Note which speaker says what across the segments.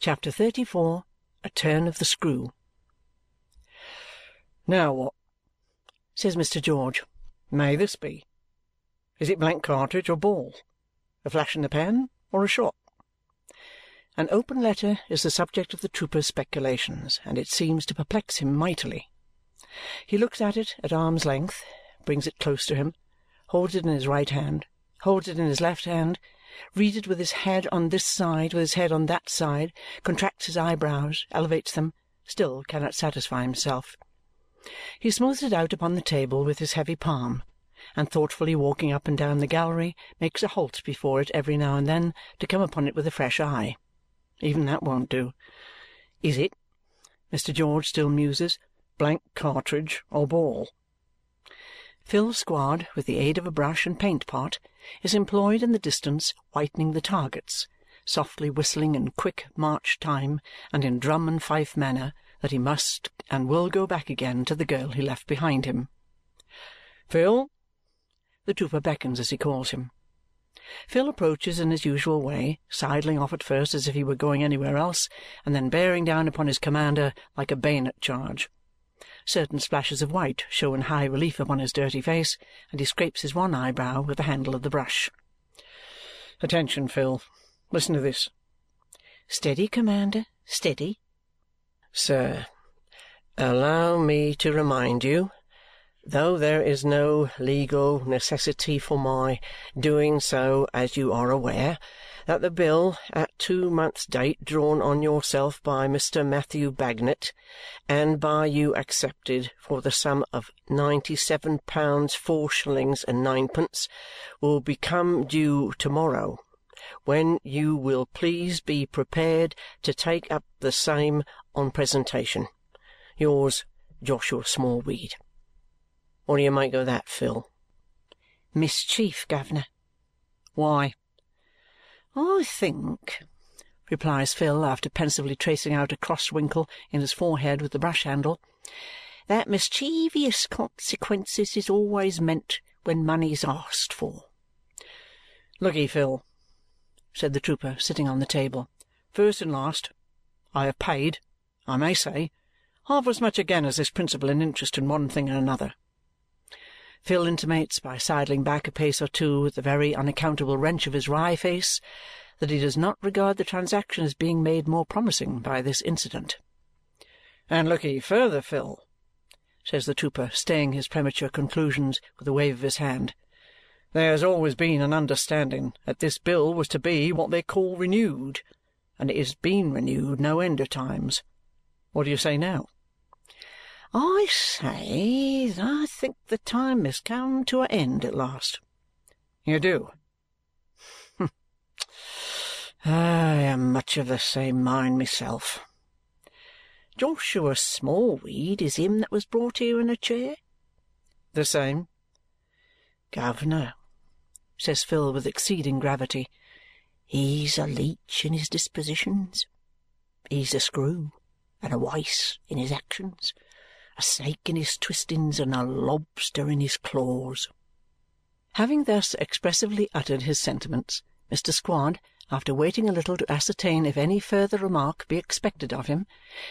Speaker 1: CHAPTER XXXIV A Turn of the Screw
Speaker 2: "Now what,"
Speaker 1: says Mr. George,
Speaker 2: "may this be? Is it blank cartridge or ball? A flash in the pan or a shot?"
Speaker 1: An open letter is the subject of the trooper's speculations, and it seems to perplex him mightily. He looks at it at arm's length, brings it close to him, holds it in his right hand, holds it in his left hand, reads it with his head on this side, with his head on that side, contracts his eyebrows, elevates them, still cannot satisfy himself. He smooths it out upon the table with his heavy palm, and thoughtfully walking up and down the gallery, makes a halt before it every now and then to come upon it with a fresh eye. Even that won't do. Is it, Mr. George still muses, blank cartridge or ball? Phil Squod, with the aid of a brush and paint pot, is employed in the distance whitening the targets, softly whistling in quick march time and in drum and fife manner that he must and will go back again to the girl he left behind him.
Speaker 2: "Phil!"
Speaker 1: The trooper beckons as he calls him. Phil approaches in his usual way, sidling off at first as if he were going anywhere else, and then bearing down upon his commander like a bayonet charge. Certain splashes of white show in high relief upon his dirty face, and he scrapes his one eyebrow with the handle of the brush.
Speaker 2: "Attention, Phil! Listen to this."
Speaker 1: "Steady, commander, steady.
Speaker 2: Sir, allow me to remind you, though there is no legal necessity for my doing so as you are aware, that the bill at two months' date drawn on yourself by Mr. Matthew Bagnet and by you accepted for the sum of ninety-seven pounds four shillings and ninepence will become due to-morrow when you will please be prepared to take up the same on presentation. Yours, Joshua Smallweed. What do you make of that, Phil?
Speaker 1: Mischief, guv'ner.
Speaker 2: Why?
Speaker 1: I think, replies Phil after pensively tracing out a cross wrinkle in his forehead with the brush handle, that mischievous consequences is always meant when money's asked for.
Speaker 2: Look'ee, Phil, said the trooper, sitting on the table. First and last, I have paid, I may say, half as much again as this principal and interest in one thing and another.
Speaker 1: Phil intimates by sidling back a pace or two with a very unaccountable wrench of his wry face that he does not regard the transaction as being made more promising by this incident.
Speaker 2: And look'ee further, Phil, says the trooper, staying his premature conclusions with a wave of his hand. There has always been an understanding that this bill was to be what they call renewed, and it has been renewed no end of times. What do you say now?
Speaker 1: I say I think the time has come to an end at last.
Speaker 2: You do? Hmm.
Speaker 1: I am much of the same mind myself. Joshua Smallweed is him that was brought here in a chair?
Speaker 2: The same.
Speaker 1: Governor, says Phil with exceeding gravity, he's a leech in his dispositions. He's a screw and a wice in his actions, a snake in his twistings and a lobster in his claws. Having thus expressively uttered his sentiments, Mr. Squod, after waiting a little to ascertain if any further remark be expected of him,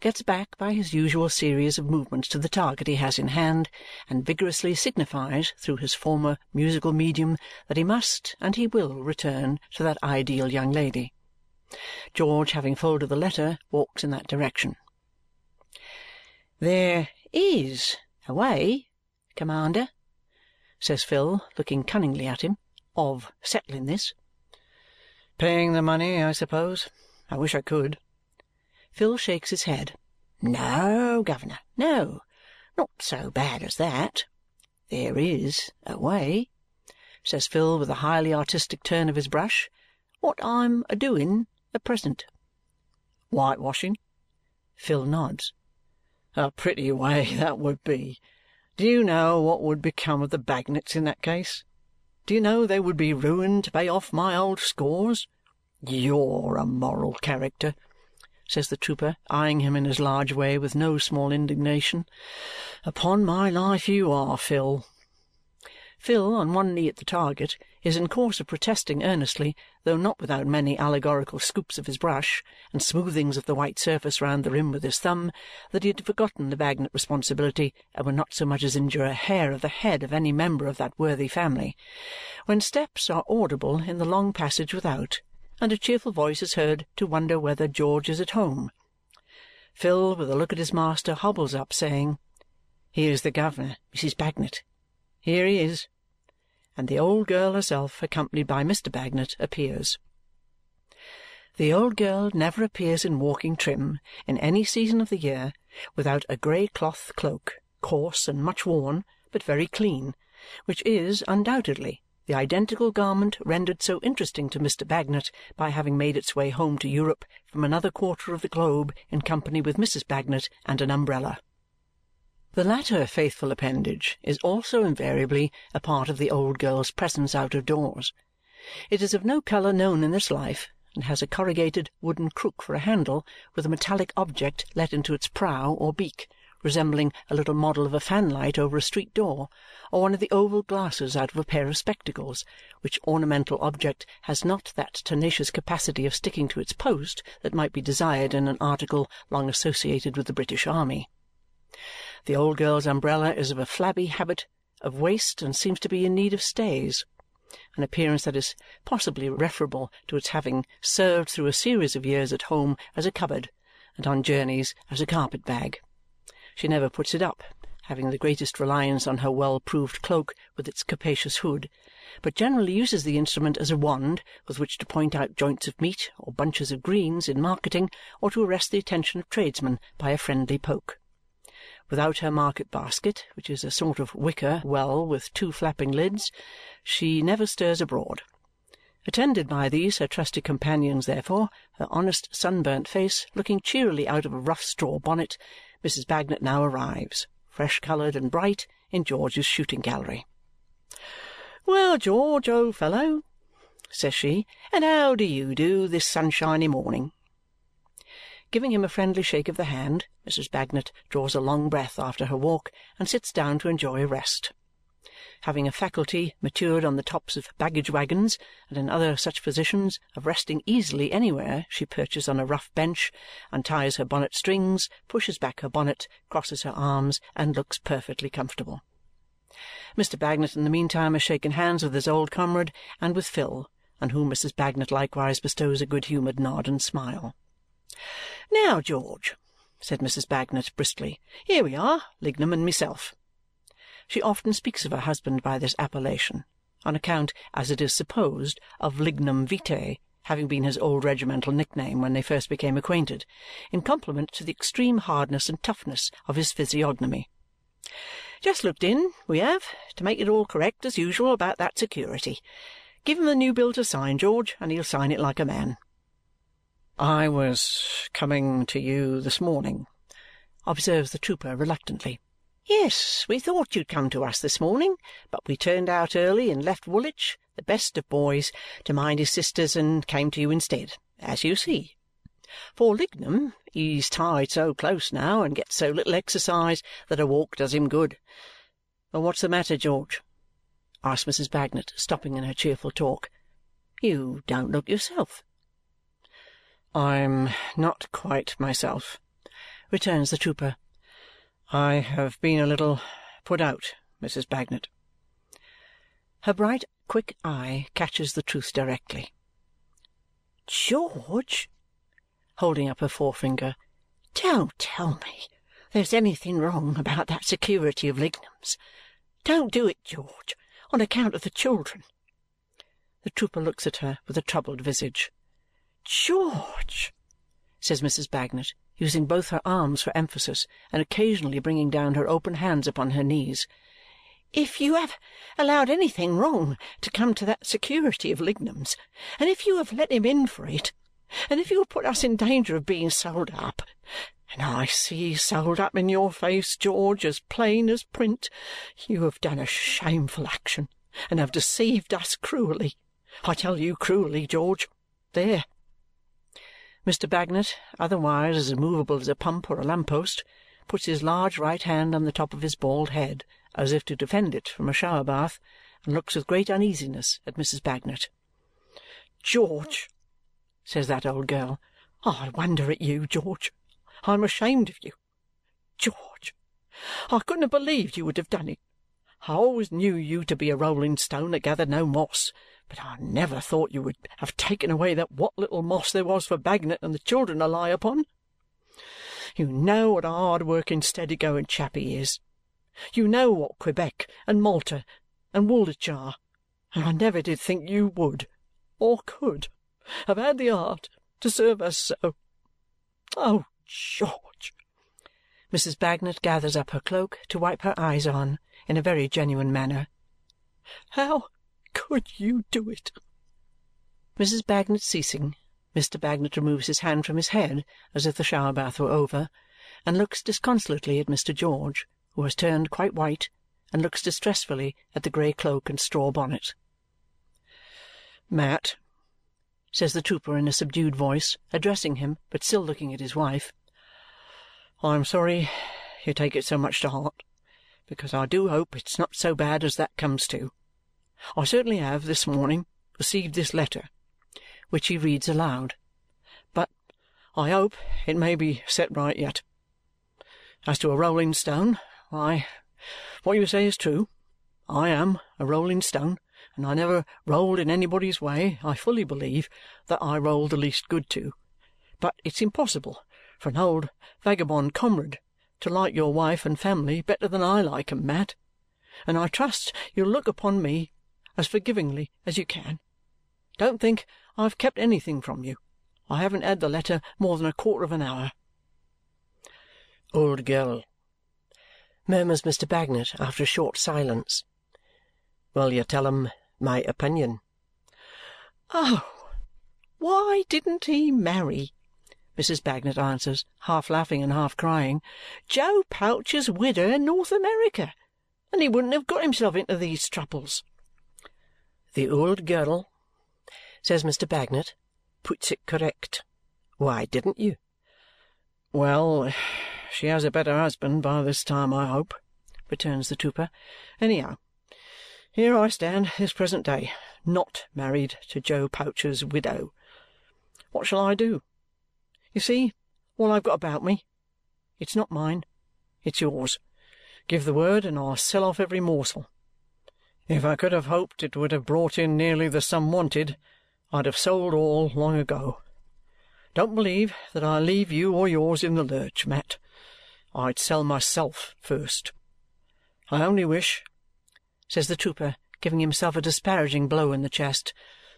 Speaker 1: gets back by his usual series of movements to the target he has in hand and vigorously signifies through his former musical medium that he must and he will return to that ideal young lady. George, having folded the letter, walks in that direction.
Speaker 3: "There IS a way, commander,"
Speaker 1: says Phil, looking cunningly at him, "of settling this.
Speaker 2: Paying the money, I suppose? I wish I could."
Speaker 1: Phil shakes his head.
Speaker 3: "No, governor, no. Not so bad as that. There is a way,"
Speaker 1: says Phil with a highly artistic turn of his brush. "What I'm a doing at present."
Speaker 2: "Whitewashing?"
Speaker 1: Phil nods.
Speaker 2: A pretty way that would be! Do you know what would become of the Bagnets in that case? Do you know they would be ruined to pay off my old scores? You're a moral character," says the trooper, eyeing him in his large way with no small indignation. "Upon my life you are, Phil!"
Speaker 1: Phil, on one knee at the target, is in course of protesting earnestly, though not without many allegorical scoops of his brush and smoothings of the white surface round the rim with his thumb, that he had forgotten the Bagnet responsibility and would not so much as injure a hair of the head of any member of that worthy family, when steps are audible in the long passage without, and a cheerful voice is heard to wonder whether George is at home. Phil, with a look at his master, hobbles up, saying, "Here's the governor, Mrs. Bagnet. Here he is!" And the old girl herself, accompanied by Mr. Bagnet, appears. The old girl never appears in walking trim, in any season of the year, without a grey cloth cloak, coarse and much worn, but very clean, which is, undoubtedly, the identical garment rendered so interesting to Mr. Bagnet by having made its way home to Europe from another quarter of the globe in company with Mrs. Bagnet and an umbrella. The latter faithful appendage is also invariably a part of the old girl's presence out of doors. It is of no colour known in this life and has a corrugated wooden crook for a handle with a metallic object let into its prow or beak resembling a little model of a fanlight over a street door or one of the oval glasses out of a pair of spectacles, which ornamental object has not that tenacious capacity of sticking to its post that might be desired in an article long associated with the British army. The old girl's umbrella is of a flabby habit of waist and seems to be in need of stays, an appearance that is possibly referable to its having served through a series of years at home as a cupboard and on journeys as a carpet-bag. She never puts it up, having the greatest reliance on her well-proved cloak with its capacious hood, but generally uses the instrument as a wand with which to point out joints of meat or bunches of greens in marketing or to arrest the attention of tradesmen by a friendly poke. Without her market basket, which is a sort of wicker well with two flapping lids, she never stirs abroad. Attended by these her trusty companions, therefore, her honest sunburnt face looking cheerily out of a rough straw bonnet, Mrs. Bagnet now arrives, fresh-coloured and bright, in George's shooting-gallery. "Well, George, old fellow," says she, "and how do you do this sunshiny morning?" Giving him a friendly shake of the hand, Mrs. Bagnet draws a long breath after her walk and sits down to enjoy a rest having a faculty, matured on the tops of baggage-waggons and in other such positions, of resting easily anywhere she perches on a rough bench, unties her bonnet strings, pushes back her bonnet, crosses her arms, and looks perfectly comfortable. Mr. Bagnet in the meantime has shaken hands with his old comrade and with Phil, on whom Mrs. Bagnet likewise bestows a good-humoured nod and smile. "Now, George," said Mrs. Bagnet briskly, "here we are, Lignum and myself. She often speaks of her husband by this appellation, on account, as it is supposed, of lignum vitae having been his old regimental nickname when they first became acquainted, in compliment to the extreme hardness and toughness of his physiognomy. Just looked in, we have, to make it all correct as usual about that security. Give him the new bill to sign, George, and he'll sign it like a man.
Speaker 2: I was coming to you this morning, observes the trooper reluctantly.
Speaker 3: Yes, we thought you'd come to us this morning, but we turned out early and left Woolwich, the best of boys, to mind his sisters and came to you instead, as you see. For Lignum, he's tied so close now and gets so little exercise that a walk does him good.
Speaker 2: Well, what's the matter, George? asked Mrs. Bagnet, stopping in her cheerful talk.
Speaker 3: You don't look yourself.
Speaker 2: I'm not quite myself, returns the trooper. I have been a little put out, Mrs. Bagnet.
Speaker 1: Her bright, quick eye catches the truth directly.
Speaker 3: George,
Speaker 1: holding up her forefinger,
Speaker 3: don't tell me there's anything wrong about that security of Lignum's. Don't do it, George, on account of the children.
Speaker 1: The trooper looks at her with a troubled visage.
Speaker 3: George,
Speaker 1: says Mrs. Bagnet, using both her arms for emphasis and occasionally bringing down her open hands upon her knees.
Speaker 3: If you have allowed anything wrong to come to that security of Lignum's, and if you have let him in for it, and if you have put us in danger of being sold up, and I see sold up in your face, George, as plain as print, you have done a shameful action and have deceived us cruelly. I tell you cruelly, George. There!
Speaker 1: Mr. Bagnet, otherwise as immovable as a pump or a lamp-post, puts his large right hand on the top of his bald head as if to defend it from a shower-bath and looks with great uneasiness at Mrs. Bagnet. "George," says that old girl, "I wonder at you, George. I am ashamed of you. George, I couldn't have believed you would have done it. I always knew you to be a rolling stone that gathered no moss, but I never thought you would have taken away that what little moss there was for Bagnet and the children to lie upon. You know what a hard-working, steady-going chap he is. You know what Quebec and Malta and Woolwich are, and I never did think you would, or could, have had the heart to serve us so. Oh, George!" Mrs. Bagnet gathers up her cloak to wipe her eyes on in a very genuine manner. "How could you do it?" Mrs. Bagnet ceasing, Mr. Bagnet removes his hand from his head as if the shower bath were over and looks disconsolately at Mr. George, who has turned quite white and looks distressfully at the grey cloak and straw bonnet. "Mat," says the trooper in a subdued voice, addressing him, but still looking at his wife, "I am sorry you take it so much to heart, because I do hope it's not so bad as that comes to. I certainly have, this morning, received this letter," which he reads aloud, "but I hope it may be set right yet. As to a rolling stone, why, what you say is true. I am a rolling stone, and I never rolled in anybody's way, I fully believe, that I rolled the least good to. But it's impossible for an old vagabond comrade to like your wife and family better than I like 'em, Mat, and I trust you'll look upon me as forgivingly as you can. Don't think I've kept anything from you. I haven't had the letter more than a quarter of an hour."
Speaker 2: "Old girl," murmurs Mr. Bagnet after a short silence, "will you tell 'em my opinion?"
Speaker 1: "Oh! Why didn't he marry," Mrs. Bagnet answers, half laughing and half crying, "Joe Pouch's widow in North America, and he wouldn't have got himself into these troubles?"
Speaker 2: "The old girl," says Mr. Bagnet, "puts it correct. Why didn't you?"
Speaker 1: "Well! She has a better husband by this time, I hope," returns the trooper. "Anyhow, here I stand this present day, not married to Joe Pouch's widow. What shall I do? You see all I've got about me. It's not mine. It's yours. Give the word, and I'll sell off every morsel. If I could have hoped it would have brought in nearly the sum wanted, I'd have sold all long ago. Don't believe that I leave you or yours in the lurch, Mat. I'd sell myself first. I only wish," says the trooper, giving himself a disparaging blow in the chest,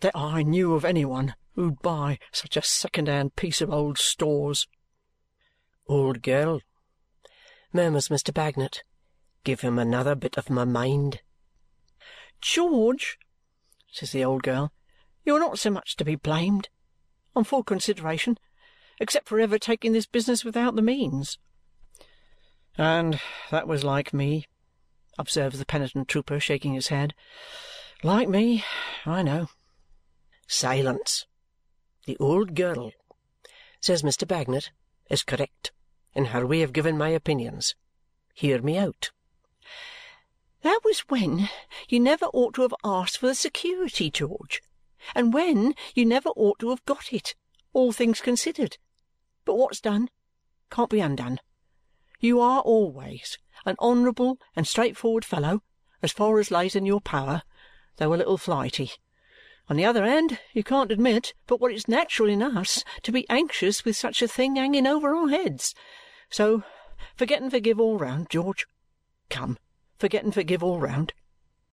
Speaker 1: "that I knew of any one who'd buy such a second-hand piece of old stores."
Speaker 2: "Old girl," murmurs Mr. Bagnet, "give him another bit of my mind."
Speaker 1: "George," says the old girl, "you are not so much to be blamed, on full consideration, except for ever taking this business without the means. "And that was like me," observes the penitent trooper, shaking his head. "Like me, I know."
Speaker 2: "Silence! The old girl," says Mr. Bagnet, "is correct in her way of giving my opinions. Hear me out."
Speaker 3: That was when you never ought to have asked for the security, George, and when you never ought to have got it, all things considered. But what's done can't be undone. You are always an honourable and straightforward fellow as far as lays in your power, though a little flighty. On the other hand, you can't admit but what it's natural in us to be anxious with such a thing hanging over our heads. So forget and forgive all round, George. Come, forget and forgive all round.